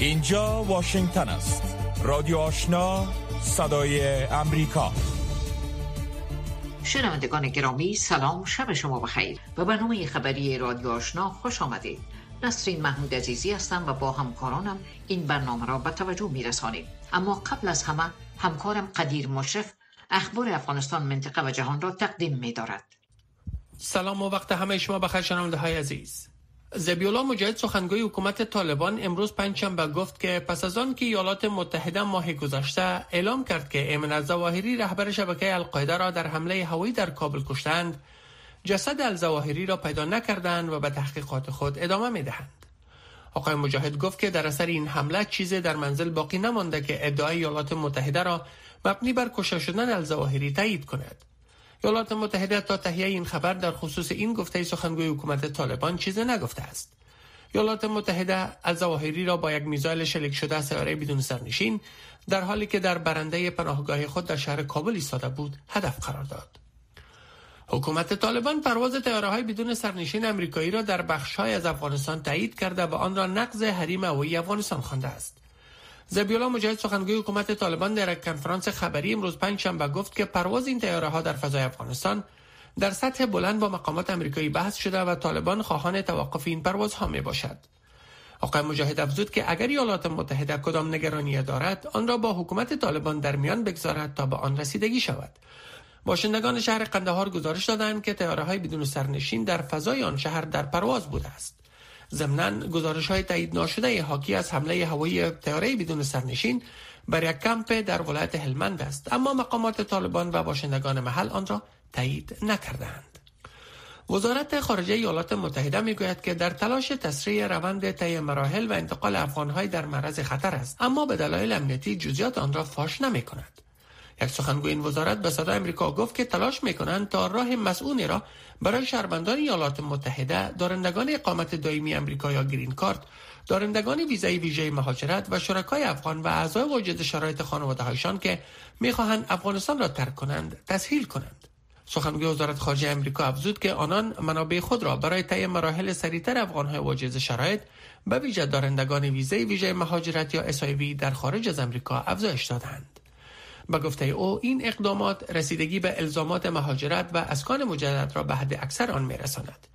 اینجا واشنگتن است. رادیو آشنا صدای امریکا. شنوندگان گرامی سلام شب شما بخیر. و برنامه خبری رادیو آشنا خوش آمدید. نسرین محمود عزیزی هستم و با همکارانم این برنامه را به توجه می رسانیم اما قبل از همه همکارم قدیر مشرف اخبار افغانستان منطقه و جهان را تقدیم می دارد سلام و وقت همه شما بخیر شنونده های عزیز. زبیولا مجاهد سخنگوی حکومت طالبان امروز پنجشنبه گفت که پس از آن که ایالات متحده ماه گذشته اعلام کرد که ایمن الزواهری رهبر شبکه القاعده را در حمله هوایی در کابل کشتند جسد الزواهری را پیدا نکردند و به تحقیقات خود ادامه می دهند. آقای مجاهد گفت که در اثر این حمله چیزی در منزل باقی نمانده که ادعای ایالات متحده را مبنی بر کشته شدن الزواهری تایید کند. ایالات متحده تا تهیه این خبر در خصوص این گفته سخنگوی حکومت طالبان چیزی نگفته است. ایالات متحده الزواهری را با یک میزایل شلیک شده سیاره بدون سرنشین در حالی که در برنده پناهگاه خود در شهر کابل ایستاده بود هدف قرار داد. حکومت طالبان پرواز تیاره های بدون سرنشین امریکایی را در های از افغانستان تایید کرده و آن را نقض حریم هوایی افغانستان خوانده است. زبیولا مجاهد سخنگوی حکومت طالبان در یک کنفرانس خبری امروز پنجشنبه گفت که پرواز این تیاره ها در فضای افغانستان در سطح بلند با مقامات امریکایی بحث شده و طالبان خواهان توقف این پروازها می باشد. آقای مجاهد افزود که اگر ایالات متحده کدام نگرانی دارد آن را با حکومت طالبان در میان بگذارد تا به آن رسیدگی شود باشندگان شهر قندهار گزارش دادند که تیاره های بدون سرنشین در فضای آن شهر در پرواز بوده است ضمنا گزارش های تایید ناشده حاکی از حمله هوایی تیاره بدون سرنشین بر یک کمپ در ولایت هلمند است. اما مقامات طالبان و باشندگان محل آن را تایید نکردند وزارت خارجه ایالات متحده می‌گوید که در تلاش تسریع روند طی مراحل و انتقال افغانهای در معرض خطر است. اما به دلایل امنیتی جزئیات آن را فاش نمی کند. یک سخنگوی این وزارت به صدای امریکا گفت که تلاش می‌کنند تا راه مسئولی را برای شهروندان ایالات متحده دارندگان اقامت دائمی امریکا یا گرین کارت دارندگان ویزای ویژه مهاجرت و شرکای افغان و اعضای واجد شرایط خانواده هایشان که می‌خواهند افغانستان را ترک کنند تسهیل کنند. سخنگوی وزارت خارجه امریکا افزود که آنان منابع خود را برای طی مراحل سریعتر افغانهای واجد شرایط به ویژه دارندگان ویزه ویژه مهاجرت یا اسایوی در خارج از امریکا افزایش دادند. به گفته او این اقدامات رسیدگی به الزامات مهاجرت و اسکان مجدد را به حد اکثر آن میرساند.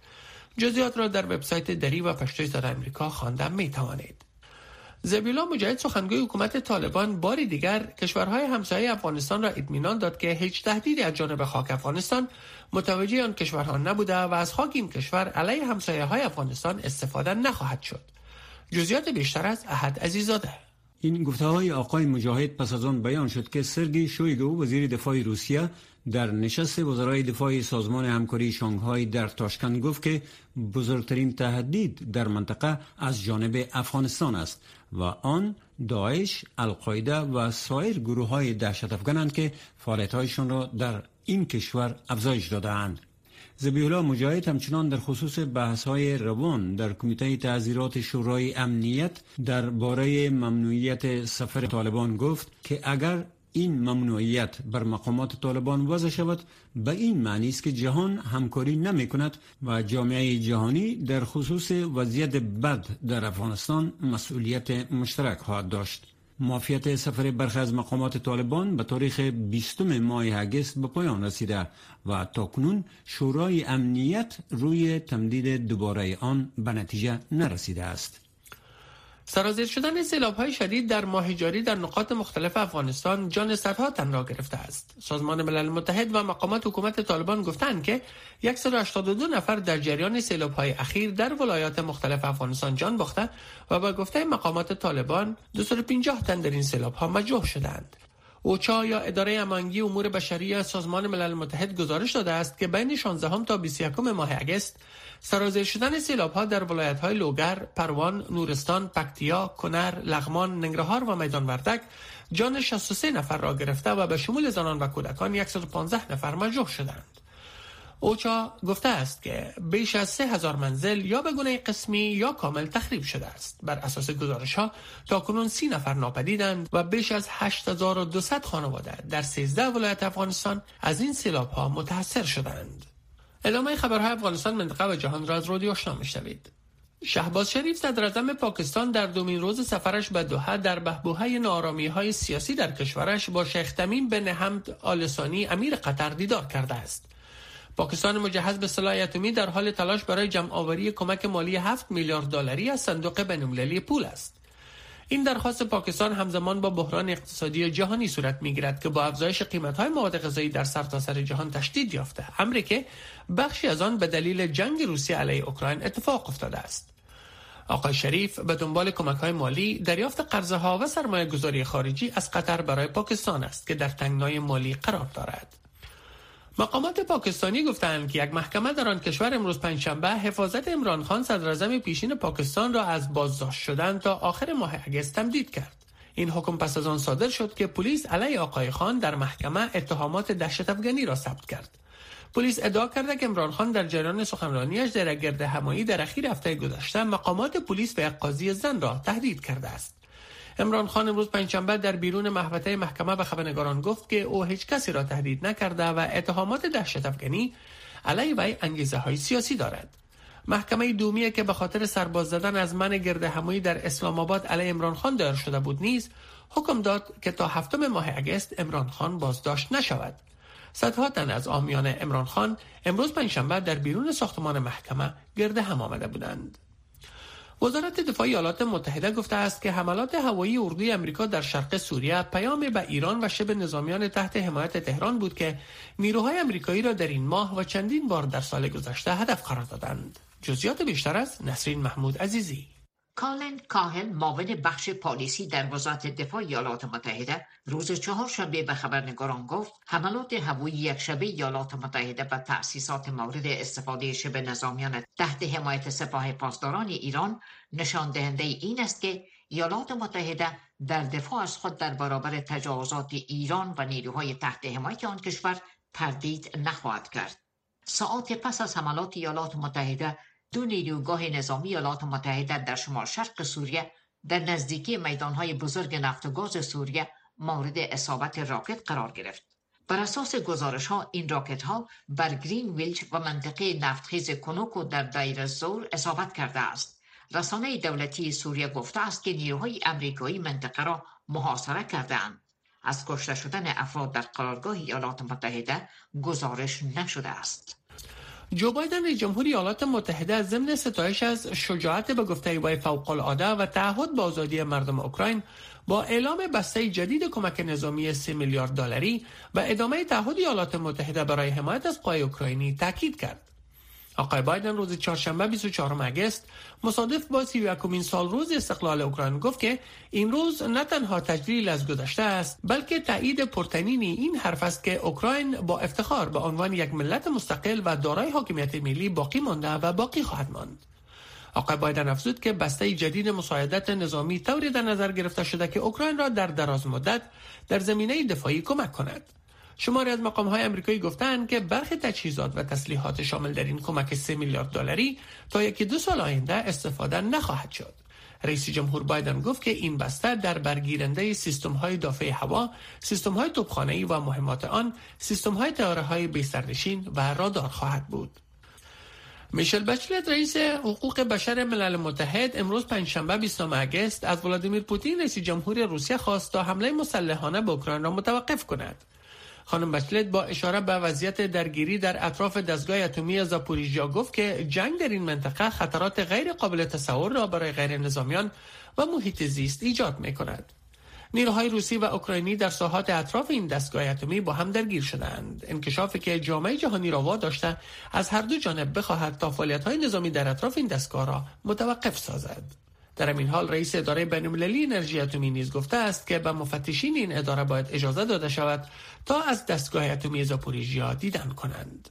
جزئیات را در وبسایت دری و پشتوی زده امریکا خواندن می توانید زبیلا مجاهد سخنگوی حکومت طالبان باری دیگر کشورهای همسایه افغانستان را اطمینان داد که هیچ تهدیدی از جانب خاک افغانستان متوجه آن کشورها نبوده و از خاک این کشور علیه همسایه های افغانستان استفاده نخواهد شد. جزئیات بیشتر از احد عزیزاده. این گفته های آقای مجاهد پس از آن بیان شد که سرگی شویگو وزیر دفاع روسیه در نشست وزرای دفاع سازمان همکاری شانگهای در تاشکند گفت که بزرگترین تهدید در منطقه از جانب افغانستان است و آن داعش، القاعده و سایر گروه های دهشت افغانند که فعالیتهایشان را در این کشور افزایش دادهاند. زبیولا مجاهد همچنان در خصوص بحث های روان در کمیته تعذیرات شورای امنیت در باره ممنوعیت سفر طالبان گفت که اگر این ممنوعیت بر مقامات طالبان وضع شود به این معنی است که جهان همکاری نمی کند و جامعه جهانی در خصوص وضعیت بد در افغانستان مسئولیت مشترک خواهد داشت. مافیت سفر برخی از مقامات طالبان به تاریخ 20 ماه اگست به پایان رسیده و تاکنون شورای امنیت روی تمدید دوباره آن به نتیجه نرسیده است. سرازیر شدن سیلاب های شدید در ماه جاری در نقاط مختلف افغانستان جان صدها تن را گرفته است. سازمان ملل متحد و مقامات حکومت طالبان گفتند که 182 نفر در جریان سیلاب های اخیر در ولایات مختلف افغانستان جان باخته و به گفته مقامات طالبان 250 تن در این سیلاب ها مجروح شدند. اوچا یا اداره امانگی امور بشری سازمان ملل متحد گزارش داده است که بین 16 تا 21 ماه اگست سرازیر شدن سیلاب ها در ولایت های لوگر، پروان، نورستان، پکتیا، کنر، لغمان، ننگرهار و میدان وردک جان 63 نفر را گرفته و به شمول زنان و کودکان 115 نفر مجروح شدند. اوچا گفته است که بیش از سه هزار منزل یا به گونه قسمی یا کامل تخریب شده است بر اساس گزارش ها تا کنون سی نفر ناپدیدند و بیش از 8200 خانواده در 13 ولایت افغانستان از این سیلاب ها متاثر شدند ادامه خبرهای افغانستان منطقه و جهان را از رادیو آشنا میشنوید شهباز شریف صدر پاکستان در دومین روز سفرش به دوحه در بهبوهای نارامی های سیاسی در کشورش با شیخ تمیم بن حمد آلسانی امیر قطر دیدار کرده است. پاکستان مجهز به سلاح اتمی در حال تلاش برای جمع آوری کمک مالی 7 میلیارد دلاری از صندوق بین‌المللی پول است. این درخواست پاکستان همزمان با بحران اقتصادی جهانی صورت می‌گیرد که با افزایش قیمت‌های مواد غذایی در سرتاسر سر جهان تشدید یافته امری که بخشی از آن به دلیل جنگ روسیه علیه اوکراین اتفاق افتاده است آقای شریف به دنبال کمک های مالی دریافت قرضه ها و سرمایه گذاری خارجی از قطر برای پاکستان است که در تنگنای مالی قرار دارد. مقامات پاکستانی گفتند که یک محکمه در آن کشور امروز پنجشنبه حفاظت عمران خان صدر پیشین پاکستان را از بازداشت شدن تا آخر ماه اگست تمدید کرد. این حکم پس از آن صادر شد که پلیس علیه آقای خان در محکمه اتهامات دهشت افغانی را ثبت کرد. پلیس ادعا کرده که عمران خان در جریان سخنرانیش در گرد همایی در اخیر هفته گذشته مقامات پلیس و قاضی زن را تهدید کرده است عمران خان امروز پنجشنبه در بیرون محوطه محکمه به خبرنگاران گفت که او هیچ کسی را تهدید نکرده و اتهامات دهشت افغانی علیه وی انگیزه های سیاسی دارد محکمه دومیه که به خاطر سرباز زدن از من گرد همایی در اسلام آباد علیه عمران خان دایر شده بود نیز حکم داد که تا هفتم ماه اگست عمران خان بازداشت نشود صدها تن از آمیان امران خان امروز پنجشنبه در بیرون ساختمان محکمه گرده هم آمده بودند. وزارت دفاع ایالات متحده گفته است که حملات هوایی اردوی امریکا در شرق سوریه پیام به ایران و شبه نظامیان تحت حمایت تهران بود که نیروهای امریکایی را در این ماه و چندین بار در سال گذشته هدف قرار دادند. جزئیات بیشتر از نسرین محمود عزیزی کالن کاهل معاون بخش پالیسی در وزارت دفاع ایالات متحده روز چهارشنبه به خبرنگاران گفت حملات هوایی یک شبه ایالات متحده به تأسیسات مورد استفاده شبه نظامیان تحت حمایت سپاه پاسداران ایران نشان دهنده این است که ایالات متحده در دفاع از خود در برابر تجاوزات ایران و نیروهای تحت حمایت آن کشور تردید نخواهد کرد. ساعت پس از حملات ایالات متحده دو نیروگاه نظامی ایالات متحده در شمال شرق سوریه در نزدیکی میدانهای بزرگ نفت و گاز سوریه مورد اصابت راکت قرار گرفت. بر اساس گزارش ها این راکت ها بر گرین ویلچ و منطقه نفتخیز کنوکو در دایر زور اصابت کرده است. رسانه دولتی سوریه گفته است که نیروهای امریکایی منطقه را محاصره کردهاند. از کشته شدن افراد در قرارگاه ایالات متحده گزارش نشده است. جو بایدن جمهوری ایالات متحده ضمن ستایش از شجاعت به گفته وی فوق العاده و تعهد به آزادی مردم اوکراین با اعلام بسته جدید کمک نظامی 3 میلیارد دلاری و ادامه تعهد ایالات متحده برای حمایت از قوای اوکراینی تاکید کرد. آقای بایدن روز چهارشنبه 24 اگست مصادف با 31 سال روز استقلال اوکراین گفت که این روز نه تنها تجلیل از گذشته است بلکه تایید پرتنینی این حرف است که اوکراین با افتخار به عنوان یک ملت مستقل و دارای حاکمیت ملی باقی مانده و باقی خواهد ماند. آقای بایدن افزود که بسته جدید مساعدت نظامی طوری در نظر گرفته شده که اوکراین را در دراز مدت در زمینه دفاعی کمک کند. شماری از مقام های امریکایی گفتند که برخی تجهیزات و تسلیحات شامل در این کمک 3 میلیارد دلاری تا یکی دو سال آینده استفاده نخواهد شد. رئیس جمهور بایدن گفت که این بسته در برگیرنده سیستم های دافع هوا، سیستم های توپخانه‌ای و مهمات آن، سیستم های تیاره های بی‌سرنشین و رادار خواهد بود. میشل بچلت رئیس حقوق بشر ملل متحد امروز پنجشنبه 20 اگست از ولادیمیر پوتین رئیس جمهور روسیه خواست تا حمله مسلحانه به اوکراین را متوقف کند. خانم بچلت با اشاره به وضعیت درگیری در اطراف دستگاه اتمی زاپوریژیا گفت که جنگ در این منطقه خطرات غیر قابل تصور را برای غیر نظامیان و محیط زیست ایجاد می کند. نیروهای روسی و اوکراینی در ساحات اطراف این دستگاه اتمی با هم درگیر شدند انکشافی که جامعه جهانی را واداشته از هر دو جانب بخواهد تا های نظامی در اطراف این دستگاه را متوقف سازد در این حال رئیس اداره بین‌المللی انرژی اتمی نیز گفته است که به مفتشین این اداره باید اجازه داده شود تا از دستگاه اتمی زاپوریژیا دیدن کنند.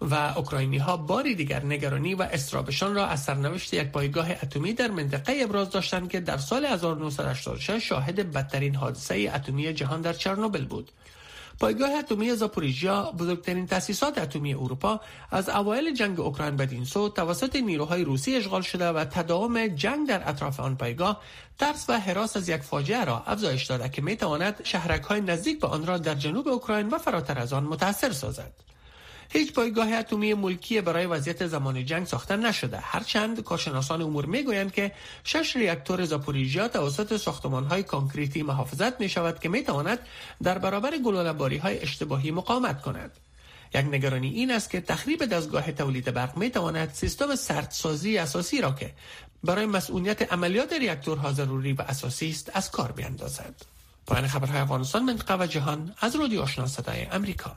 و اوکراینی ها باری دیگر نگرانی و استرابشان را از سرنوشت یک پایگاه اتمی در منطقه ابراز داشتند که در سال 1986 شاهد بدترین حادثه اتمی جهان در چرنوبل بود. پایگاه اتمی زاپوریژیا بزرگترین تأسیسات اتمی اروپا از اوایل جنگ اوکراین بدین سو توسط نیروهای روسی اشغال شده و تداوم جنگ در اطراف آن پایگاه ترس و حراس از یک فاجعه را افزایش داده که می تواند شهرک های نزدیک به آن را در جنوب اوکراین و فراتر از آن متاثر سازد. هیچ پایگاه اتمی ملکی برای وضعیت زمان جنگ ساخته نشده هرچند کارشناسان امور می‌گویند که شش ریاکتور زاپوریژیا توسط ساختمان های کانکریتی محافظت می شود که می تواند در برابر گلوله‌باری های اشتباهی مقاومت کند یک نگرانی این است که تخریب دستگاه تولید برق می تواند سیستم سردسازی اساسی را که برای مسئولیت عملیات ریاکتورها ضروری و اساسی است از کار بیندازد. پایان خبرهای افغانستان منطقه و جهان از رادیو آشنا صدای امریکا.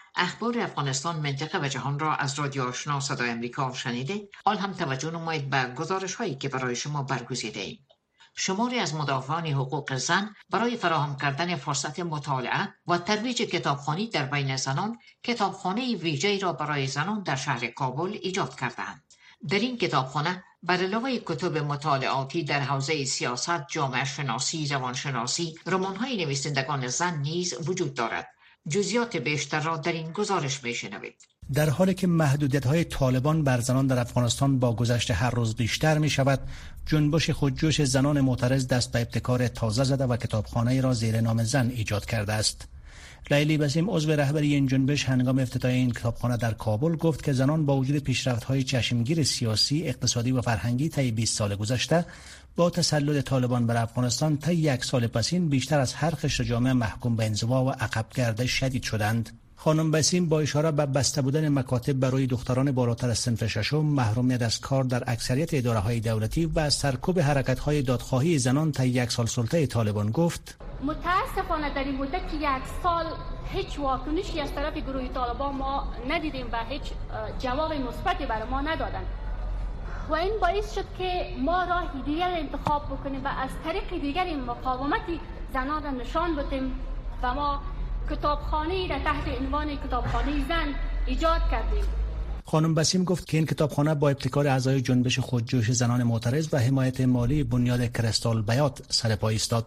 اخبار افغانستان منطقه و جهان را از رادیو آشنا صدای امریکا شنیده. حال هم توجه نمایید به گزارش هایی که برای شما برگزیده ایم. شماری از مدافعان حقوق زن برای فراهم کردن فرصت مطالعه و ترویج کتابخانی در بین زنان کتابخانه ویژه‌ای را برای زنان در شهر کابل ایجاد کردند در این کتابخانه بر علاوه کتب مطالعاتی در حوزه سیاست، جامعه شناسی، شناسی، رمان های نویسندگان زن نیز وجود دارد. جزیات بیشتر را در این گزارش میشنوید. در حالی که محدودیت های طالبان بر زنان در افغانستان با گذشت هر روز بیشتر می شود جنبش خودجوش زنان معترض دست به ابتکار تازه زده و کتابخانه را زیر نام زن ایجاد کرده است لیلی بسیم عضو رهبری این جنبش هنگام افتتاح این کتابخانه در کابل گفت که زنان با وجود پیشرفت های چشمگیر سیاسی، اقتصادی و فرهنگی طی 20 سال گذشته با تسلط طالبان بر افغانستان طی یک سال پسین بیشتر از هر قشر جامعه محکوم به انزوا و عقب گردش شدید شدند. خانم بسیم با اشاره به بسته بودن مکاتب برای دختران بالاتر از صنف ششم محرومیت از کار در اکثریت اداره های دولتی و سرکوب حرکت های دادخواهی زنان تا یک سال سلطه طالبان گفت متاسفانه در این مدت که یک سال هیچ واکنشی از طرف گروه طالبان ما ندیدیم و هیچ جواب مثبتی برای ما ندادند و این باعث شد که ما راه دیگر انتخاب بکنیم و از طریق دیگر مقاومتی زنان را نشان بدیم و ما کتابخانه در تحت عنوان کتابخانه زن ایجاد کردیم. خانم بسیم گفت که این کتابخانه با ابتکار اعضای جنبش خودجوش زنان معترض و حمایت مالی بنیاد کرستال بیات سر پای ایستاد.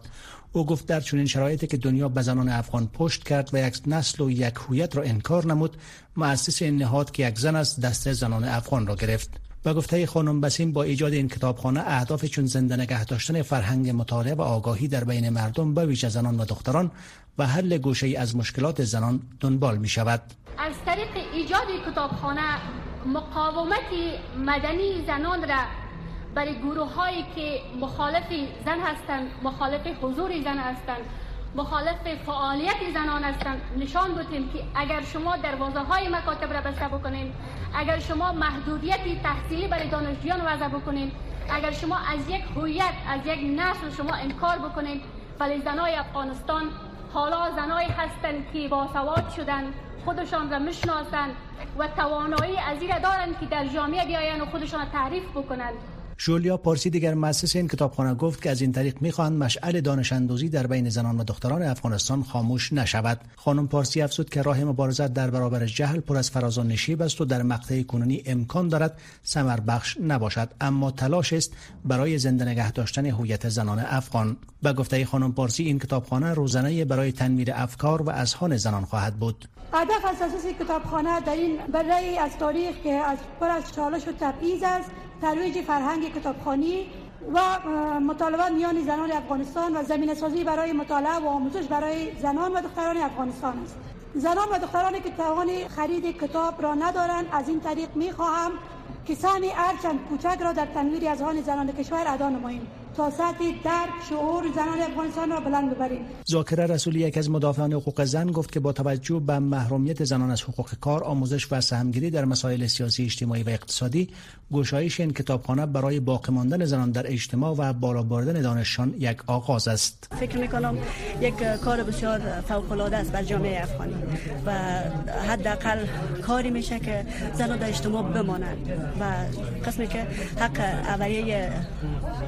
او گفت در چنین شرایطی که دنیا به زنان افغان پشت کرد و یک نسل و یک هویت را انکار نمود مؤسس این نهاد که یک زن از دست زنان افغان را گرفت. و گفته خانم بسیم با ایجاد این کتابخانه اهداف چون زنده نگه داشتن فرهنگ مطالعه و آگاهی در بین مردم به ویژه زنان و دختران و حل گوشه از مشکلات زنان دنبال می شود از طریق ایجاد کتابخانه مقاومت مدنی زنان را برای گروه هایی که مخالف زن هستند مخالف حضور زن هستند مخالف فعالیت زنان هستند. نشان بدیم که اگر شما دروازه های مکاتب را بسته بکنین اگر شما محدودیت تحصیلی برای دانشجویان وضع بکنین اگر شما از یک هویت از یک نسل شما انکار بکنین ولی زنای افغانستان حالا زنایی هستند که باسواد شدن خودشان را می‌شناسند و توانایی از این دارند که در جامعه بیاین و خودشان تعریف بکنند. جولیا پارسی دیگر مؤسس این کتابخانه گفت که از این طریق می‌خواهند مشعل دانش اندوزی در بین زنان و دختران افغانستان خاموش نشود. خانم پارسی افزود که راه مبارزت در برابر جهل پر از فراز و نشیب است و در مقطع کنونی امکان دارد سمر بخش نباشد اما تلاش است برای زنده نگه داشتن هویت زنان افغان. به گفته خانم پارسی این کتابخانه روزانه برای تنمیر افکار و اذهان زنان خواهد بود. هدف اساسی کتابخانه در این برای از تاریخ که از پر از چالش و تبعیض است ترویج فرهنگ کتابخانی و مطالبات میان زنان افغانستان و زمین سازی برای مطالعه و آموزش برای زنان و دختران افغانستان است. زنان و دخترانی که توان خرید کتاب را ندارند از این طریق می خواهم که سهمی ارچند کوچک را در تنویر از زنان کشور ادا نماییم. تا سطح درک شعور زنان افغانستان را بلند ببریم. زاکره رسولی یک از مدافعان حقوق زن گفت که با توجه به محرومیت زنان از حقوق کار آموزش و سهمگیری در مسائل سیاسی اجتماعی و اقتصادی گشایش این کتابخانه برای باقی ماندن زنان در اجتماع و بالا بردن دانششان یک آغاز است. فکر می کنم یک کار بسیار فوق العاده است بر جامعه افغانی و حداقل کاری میشه که زنان در اجتماع بمانند و قسمی که حق اولیه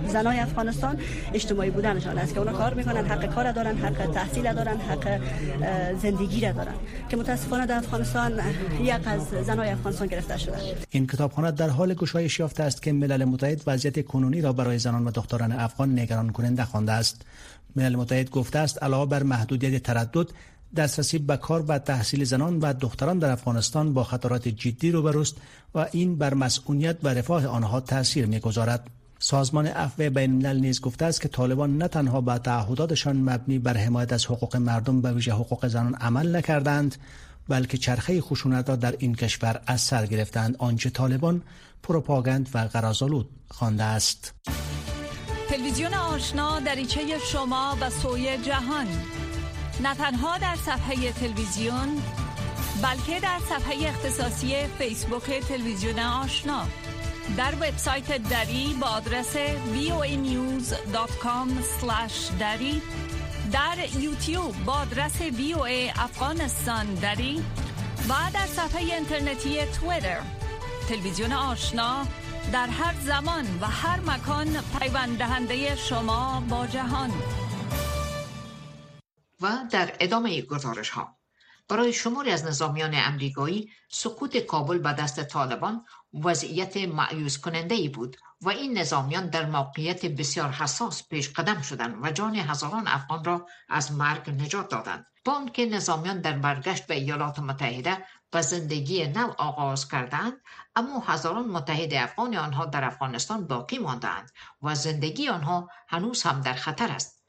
زنای افغان افغانستان اجتماعی بودنشان است که اونا کار می‌کنن حق کار دارن حق تحصیل دارن حق زندگی را دارن. که متاسفانه در افغانستان یک از زنای افغانستان گرفته شده. این کتابخانه در حال گشایش یافته است که ملل متحد وضعیت کنونی را برای زنان و دختران افغان نگران کننده خوانده است. ملل متحد گفته است علاوه بر محدودیت تردد دسترسی به کار و تحصیل زنان و دختران در افغانستان با خطرات جدی روبروست و این بر مسئولیت و رفاه آنها تاثیر می‌گذارد. سازمان عفو بین الملل نیز گفته است که طالبان نه تنها به تعهداتشان مبنی بر حمایت از حقوق مردم به ویژه حقوق زنان عمل نکردند بلکه چرخه خشونت را در این کشور از سر گرفتند. آنچه طالبان پروپاگاند و غرازآلود خوانده است. تلویزیون آشنا دریچه شما و سوی جهان. نه تنها در صفحه تلویزیون بلکه در صفحه اختصاصی فیسبوک تلویزیون آشنا. در وبسایت دری با آدرس voanews.com دری. در یوتیوب با آدرس voa افغانستان دری. و در صفحه اینترنتی تویتر. تلویزیون آشنا در هر زمان و هر مکان پیوند دهنده شما با جهان. و در ادامه گزارش ها برای شماری از نظامیان امریکایی سقوط کابل به دست طالبان وضعیت معیوز کننده ای بود و این نظامیان در موقعیت بسیار حساس پیش قدم شدند و جان هزاران افغان را از مرگ نجات دادند. با آنکه نظامیان در برگشت به ایالات متحده به زندگی نو آغاز کردند اما هزاران متحد افغان آنها در افغانستان باقی ماندند و زندگی آنها هنوز هم در خطر است.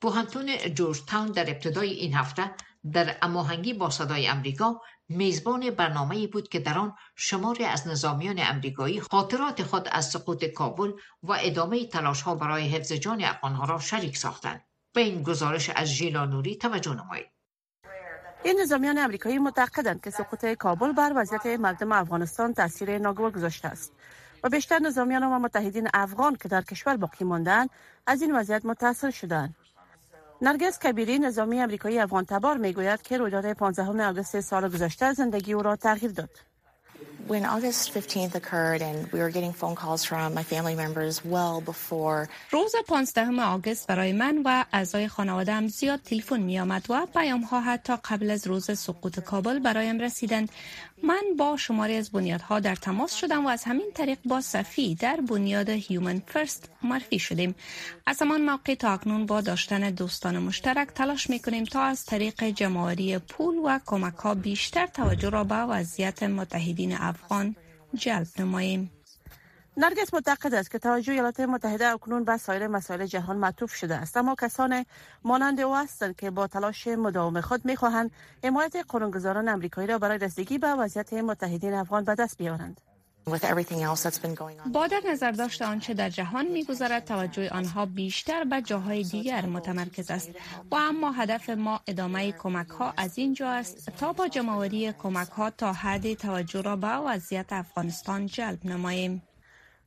بوهنتون جورج تاون در ابتدای این هفته در اماهنگی با صدای امریکا میزبان برنامه بود که در آن شماری از نظامیان امریکایی خاطرات خود از سقوط کابل و ادامه تلاش ها برای حفظ جان افغانها را شریک ساختند. به این گزارش از ژیلا نوری توجه نمایید. این نظامیان امریکایی معتقدند که سقوط کابل بر وضعیت مردم افغانستان تاثیر ناگوار گذاشته است و بیشتر نظامیان و متحدین افغان که در کشور باقی ماندند از این وضعیت متاثر شدند نرگس کبیری نظامی امریکایی افغان تبار می‌گوید که رویداد 15 آگوست سال گذشته زندگی او را تغییر داد. When August 15th occurred and we were getting phone calls from my family members well before روز 15 آگوست برای من و اعضای خانواده‌ام زیاد تلفن می آمد و پیام ها حتی قبل از روز سقوط کابل برایم رسیدند. من با شماری از بنیادها در تماس شدم و از همین طریق با صفی در بنیاد هیومن فرست معرفی شدیم. از همان موقع تا اکنون با داشتن دوستان مشترک تلاش می کنیم تا از طریق جمعآوری پول و کمک ها بیشتر توجه را به وضعیت متحدین افغان جلب نماییم. نرگس معتقد است که توجه ایالات متحده اکنون به سایر مسائل جهان معطوف شده است. اما کسان مانند او هستند که با تلاش مداوم خود می‌خواهند حمایت قانونگذاران امریکایی را برای رسیدگی به وضعیت متحدین افغان به دست بیاورند با در نظر داشت آنچه در جهان میگذرد توجه آنها بیشتر به جاهای دیگر متمرکز است. و اما هدف ما ادامه کمک ها از اینجا است تا با جمعوری کمک ها تا حد توجه را به وضعیت افغانستان جلب نماییم.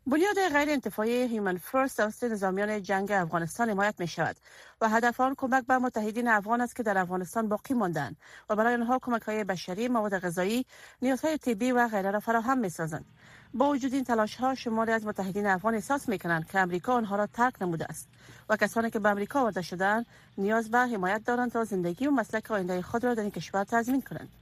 بنیاد غیر انتفاعی هیومن فرست توسط نظامیان جنگ افغانستان حمایت می شود و هدف آن کمک به متحدین افغان است که در افغانستان باقی ماندند و برای آنها کمک های بشری مواد غذایی نیازهای طبی و غیره را فراهم می سازند با وجود این تلاش ها شماری از متحدین افغان احساس می کنند که امریکا آنها را ترک نموده است و کسانی که به امریکا آورده شدند نیاز به حمایت دارند تا زندگی و مسلک آینده خود را در این کشور تضمین کنند.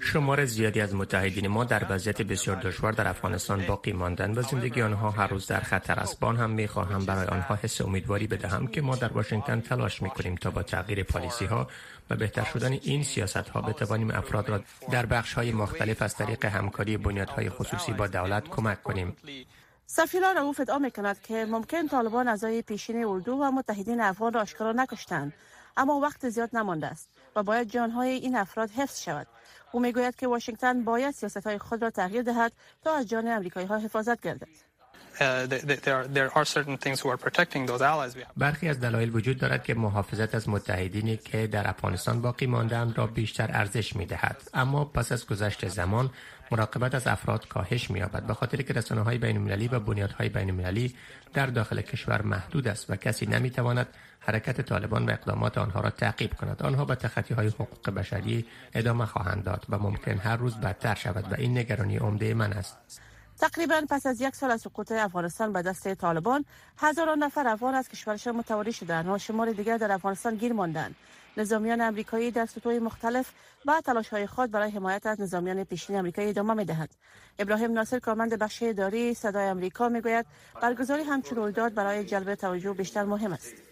شمار زیادی از متحدین ما در وضعیت بسیار دشوار در افغانستان باقی ماندند و زندگی آنها هر روز در خطر است. بان هم می خواهم برای آنها حس امیدواری بدهم که ما در واشنگتن تلاش می کنیم تا با تغییر پالیسی ها و بهتر شدن این سیاست ها بتوانیم افراد را در بخش های مختلف از طریق همکاری بنیادهای خصوصی با دولت کمک کنیم. سفیران رؤوف ادعا می کند که ممکن طالبان اعضای پیشین اردو و متحدین افغان را آشکارا نکشتند اما وقت زیاد نمانده است و باید جانهای این افراد حفظ شود. او می‌گوید که واشنگتن باید سیاست های خود را تغییر دهد تا از جان امریکایی ها حفاظت گردد. برخی از دلایل وجود دارد که محافظت از متحدینی که در افغانستان باقی ماندند را بیشتر ارزش می دهد. اما پس از گذشت زمان مراقبت از افراد کاهش می یابد به خاطر که رسانه های بین المللی و بنیادهای بین المللی در داخل کشور محدود است و کسی نمی تواند حرکت طالبان و اقدامات آنها را تعقیب کند. آنها به تخطی های حقوق بشری ادامه خواهند داد و ممکن هر روز بدتر شود و این نگرانی عمده من است. تقریبا پس از یک سال از سقوط افغانستان به دست طالبان هزاران نفر افغان از کشورشان متواری شدند و شمار دیگر در افغانستان گیر ماندند نظامیان امریکایی در سطوح مختلف با تلاش های خود برای حمایت از نظامیان پیشین امریکایی ادامه می دهد. ابراهیم ناصر کارمند بخش اداری صدای امریکا می گوید برگزاری همچون رویداد برای جلب توجه بیشتر مهم است.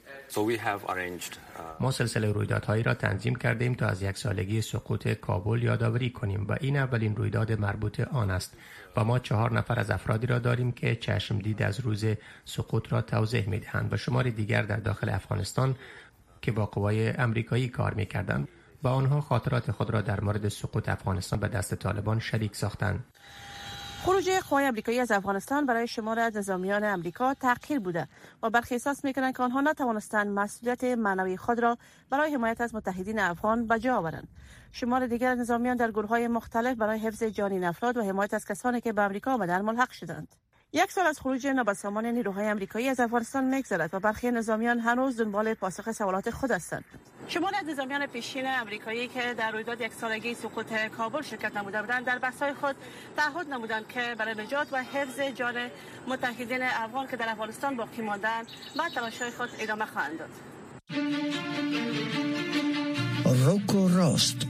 ما سلسله رویدادهایی را تنظیم کردیم تا از یک سالگی سقوط کابل یادآوری کنیم و این اولین رویداد مربوط آن است و ما چهار نفر از افرادی را داریم که چشم دید از روز سقوط را توضیح می دهند و شمار دیگر در داخل افغانستان که با قوای امریکایی کار می کردند و آنها خاطرات خود را در مورد سقوط افغانستان به دست طالبان شریک ساختند. خروج قوای امریکایی از افغانستان برای شمار از نظامیان امریکا تأخیر بوده و برخی احساس می‌کنند که آنها نتوانستند مسئولیت معنوی خود را برای حمایت از متحدین افغان به جا آورند. شمار دیگر نظامیان در گروه های مختلف برای حفظ جان افراد و حمایت از کسانی که به امریکا آمدند ملحق شدند. یک سال از خروج نابسامان نیروهای امریکایی از افغانستان میگذرد و برخی نظامیان هنوز دنبال پاسخ سوالات خود هستند. شمال از نظامیان پیشین امریکایی که در رویداد یک سالگی سقوط کابل شرکت نموده بودند در بحث‌های خود تعهد نمودند که برای نجات و حفظ جان متحدین افغان که در افغانستان باقی ماندند با تلاش‌های خود ادامه خواهند داد. روکو راست.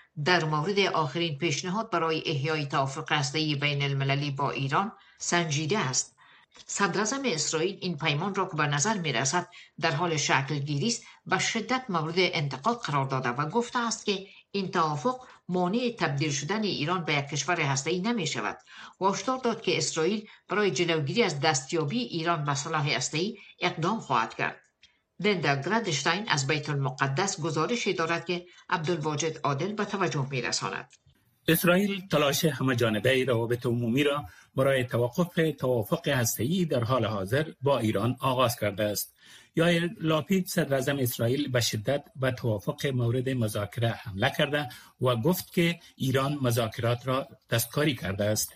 در مورد آخرین پیشنهاد برای احیای توافق هسته‌ای بین المللی با ایران سنجیده است. صدر اسرائیل این پیمان را که به نظر می رسد در حال شکل گیری است و شدت مورد انتقاد قرار داده و گفته است که این توافق مانع تبدیل شدن ایران به یک کشور هسته‌ای نمی شود و هشدار داد که اسرائیل برای جلوگیری از دستیابی ایران به سلاح هسته‌ای اقدام خواهد کرد. لندا گرادشتاین از بیت المقدس گزارشی دارد که عبدالواجد عادل به توجه می رساند. اسرائیل تلاش همه جانبه روابط عمومی را برای توقف توافق هسته‌ای در حال حاضر با ایران آغاز کرده است. یا لاپید صدر اسرائیل به شدت به توافق مورد مذاکره حمله کرده و گفت که ایران مذاکرات را دستکاری کرده است.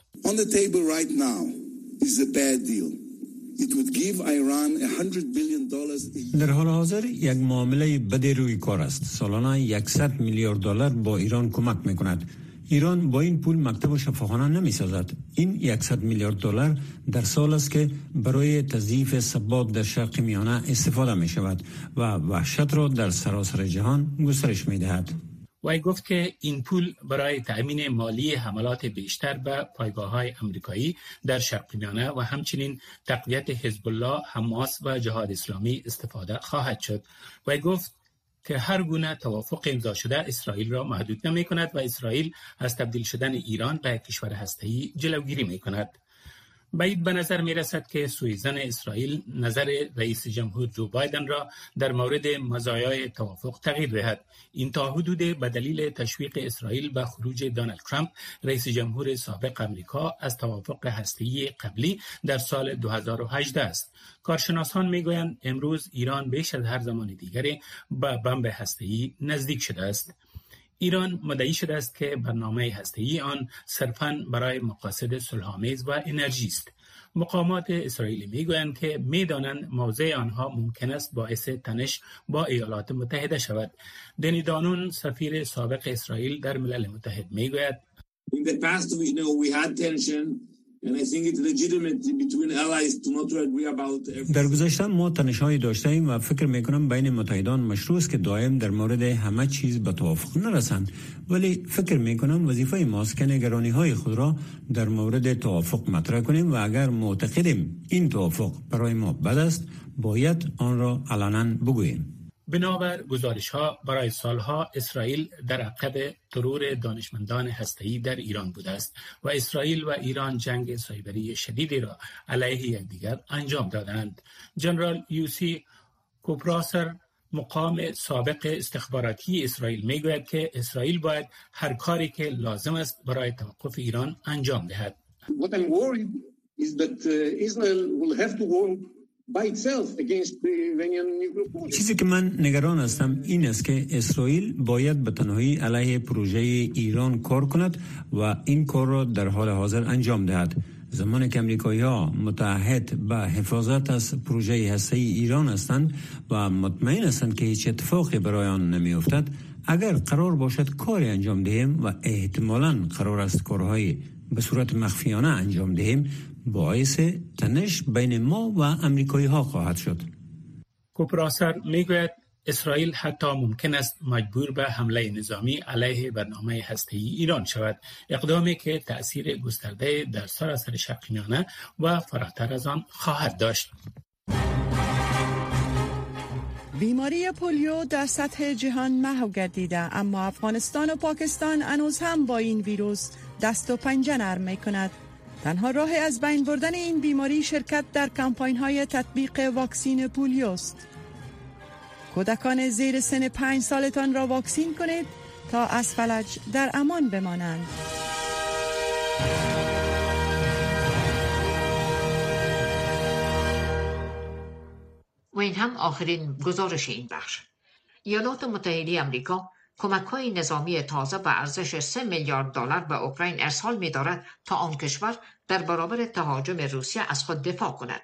در حال حاضر یک معامله بد روی کار است. سالانه 100 میلیارد دلار با ایران کمک می کند. ایران با این پول مکتب و شفاخانه نمی سازد. این 100 میلیارد دلار در سال است که برای تضعیف ثبات در شرق میانه استفاده می شود و وحشت را در سراسر جهان گسترش می دهد. وی گفت که این پول برای تأمین مالی حملات بیشتر به پایگاه های امریکایی در شرق میانه و همچنین تقویت حزب الله، حماس و جهاد اسلامی استفاده خواهد شد. وی گفت که هر گونه توافق امضا شده اسرائیل را محدود نمی کند و اسرائیل از تبدیل شدن ایران به کشور هسته‌ای جلوگیری می کند. باید به نظر می رسد که سویزن اسرائیل نظر رئیس جمهور جو بایدن را در مورد مزایای توافق تغییر دهد. این تا حدود به دلیل تشویق اسرائیل به خروج دونالد ترامپ رئیس جمهور سابق امریکا از توافق هسته‌ای قبلی در سال 2018 است. کارشناسان می‌گویند امروز ایران بیش از هر زمان دیگری به بمب هسته‌ای نزدیک شده است. ایران مدعی شده است که برنامه هسته‌ای آن صرفا برای مقاصد صلحآمیز و انرژی است. مقامات اسرائیلی می‌گویند که می‌دانند موضع آنها ممکن است باعث تنش با ایالات متحده شود. دنی دانون سفیر سابق اسرائیل در ملل متحد می‌گوید. در گذشته ما تنشهایی داشته ایم و فکر می‌کنم بین متحدان مشروع است که دائم در مورد همه چیز به توافق نرسند. ولی فکر می‌کنم وظیفه ماست که نگرانی های خود را در مورد توافق مطرح کنیم و اگر معتقدیم این توافق برای ما بد است باید آن را علنا بگوییم. بنابر گزارش ها برای سالها اسرائیل در عقب ترور دانشمندان هسته‌ای در ایران بوده است و اسرائیل و ایران جنگ سایبری شدیدی را علیه یکدیگر انجام دادند جنرال یوسی کوپراسر مقام سابق استخباراتی اسرائیل می‌گوید که اسرائیل باید هر کاری که لازم است برای توقف ایران انجام دهد. چیزی که من نگران هستم این است که اسرائیل باید به تنهایی علیه پروژه ایران کار کند و این کار را در حال حاضر انجام دهد. زمان که امریکایی ها متحد به حفاظت از پروژه هسته ایران هستند و مطمئن هستند که هیچ اتفاقی برای آن نمی افتد اگر قرار باشد کاری انجام دهیم و احتمالا قرار است کارهای به صورت مخفیانه انجام دهیم باعث تنش بین ما و امریکایی ها خواهد شد. کوپراسر می‌گوید اسرائیل حتی ممکن است مجبور به حمله نظامی علیه برنامه هسته ای ایران شود. اقدامی که تأثیر گسترده در سراسر شرق میانه و فراتر از آن خواهد داشت. بیماری پولیو در سطح جهان محو گردیده اما افغانستان و پاکستان هنوز هم با این ویروس دست و پنجه نرم می کند تنها راه از بین بردن این بیماری شرکت در کمپاین های تطبیق واکسین پولیوست کودکان زیر سن پنج سالتان را واکسین کنید تا از فلج در امان بمانند. و این هم آخرین گزارش این بخش. ایالات متحده امریکا کمک های نظامی تازه به ارزش 3 میلیارد دلار به اوکراین ارسال می دارد تا آن کشور در برابر تهاجم روسیه از خود دفاع کند.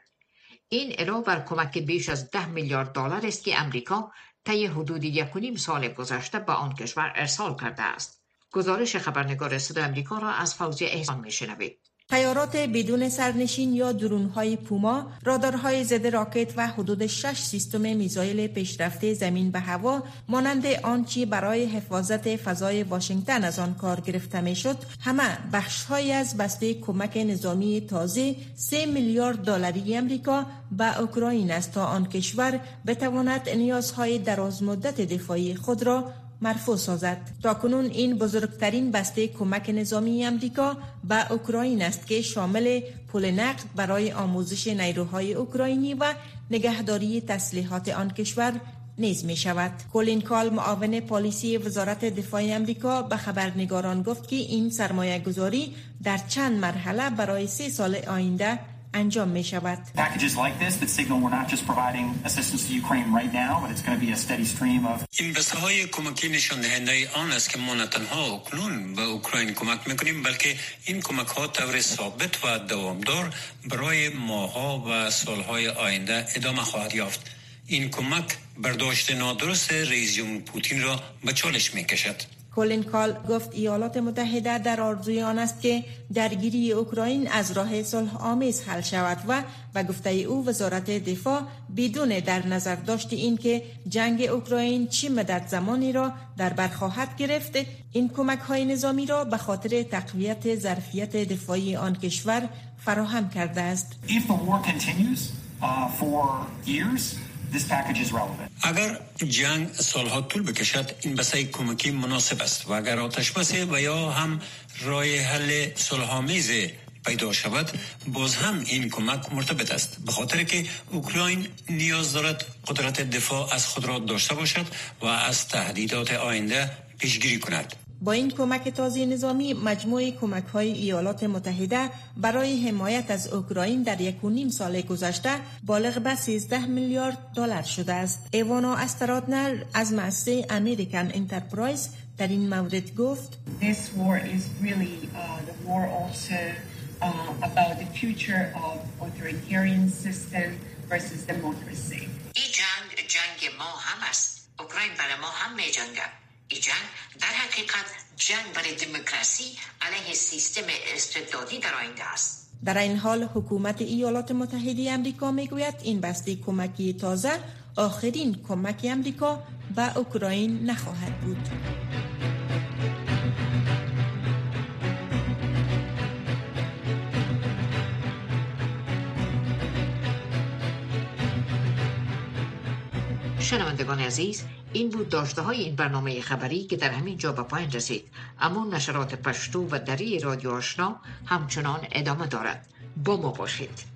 این علاوه بر کمک بیش از 10 میلیارد دلار است که امریکا طی حدود یک سال گذشته به آن کشور ارسال کرده است. گزارش خبرنگار صدای امریکا را از فوزی احسان میشنوید. تیارات بدون سرنشین یا درونهای پوما، رادارهای ضد راکت و حدود شش سیستم میزایل پیشرفته زمین به هوا مانند آنچه برای حفاظت فضای واشنگتن از آن کار گرفته می‌شد، همه بخشهایی از بسته کمک نظامی تازه 3 میلیارد دلاری امریکا به اوکراین است تا آن کشور بتواند نیازهای درازمدت دفاعی خود را مرفوع سازد تا کنون این بزرگترین بسته کمک نظامی امریکا به اوکراین است که شامل پول نقد برای آموزش نیروهای اوکراینی و نگهداری تسلیحات آن کشور نیز می شود. کولین کال معاون پالیسی وزارت دفاع امریکا به خبرنگاران گفت که این سرمایه گذاری در چند مرحله برای سه سال آینده انجام می شود. این بسته های کمکی نشان دهنده آن است که ما نه تنها اکنون به اوکراین کمک می‌کنیم بلکه این کمک ها طور ثابت و دوامدار برای ماها و سالهای آینده ادامه خواهد یافت. این کمک برداشت نادرست رئیس جمهور پوتین را به چالش می کشد. کولین کال گفت ایالات متحده در آرزوی آن است که درگیری اوکراین از راه صلح آمیز حل شود و و گفته او وزارت دفاع بدون در نظر داشت این که جنگ اوکراین چی مدت زمانی را در بر خواهد گرفت این کمک های نظامی را به خاطر تقویت ظرفیت دفاعی آن کشور فراهم کرده است. اگر جنگ سالها طول بکشد این بسای کمکی مناسب است. و اگر آتش بسه و یا هم راه حل صلحآمیز پیدا شود باز هم این کمک مرتبط است. به خاطر که اوکراین نیاز دارد قدرت دفاع از خود را داشته باشد و از تهدیدات آینده پیشگیری کند. با این کمک تازه نظامی مجموع کمک های ایالات متحده برای حمایت از اوکراین در یک و نیم سال گذشته بالغ به 13 میلیارد دلار شده است. ایوانا استرادنر از مؤسسه امریکن انترپرایز در این مورد گفت This war is really uh, the war also uh, about the future of authoritarian system versus democracy. این جنگ جنگ ما هم است. اوکراین برای ما هم می جنگد. جنگ در حقیقت جنگ برای دموکراسی علیه سیستم استبدادی در آینده است. در این حال حکومت ایالات متحده امریکا می‌گوید این بسته کمکی تازه آخرین کمک امریکا به اوکراین نخواهد بود. شنوندگان عزیز این بود داشته های این برنامه خبری که در همین جا به پایان رسید. اما نشرات پشتو و دری رادیو آشنا همچنان ادامه دارد. با ما باشید.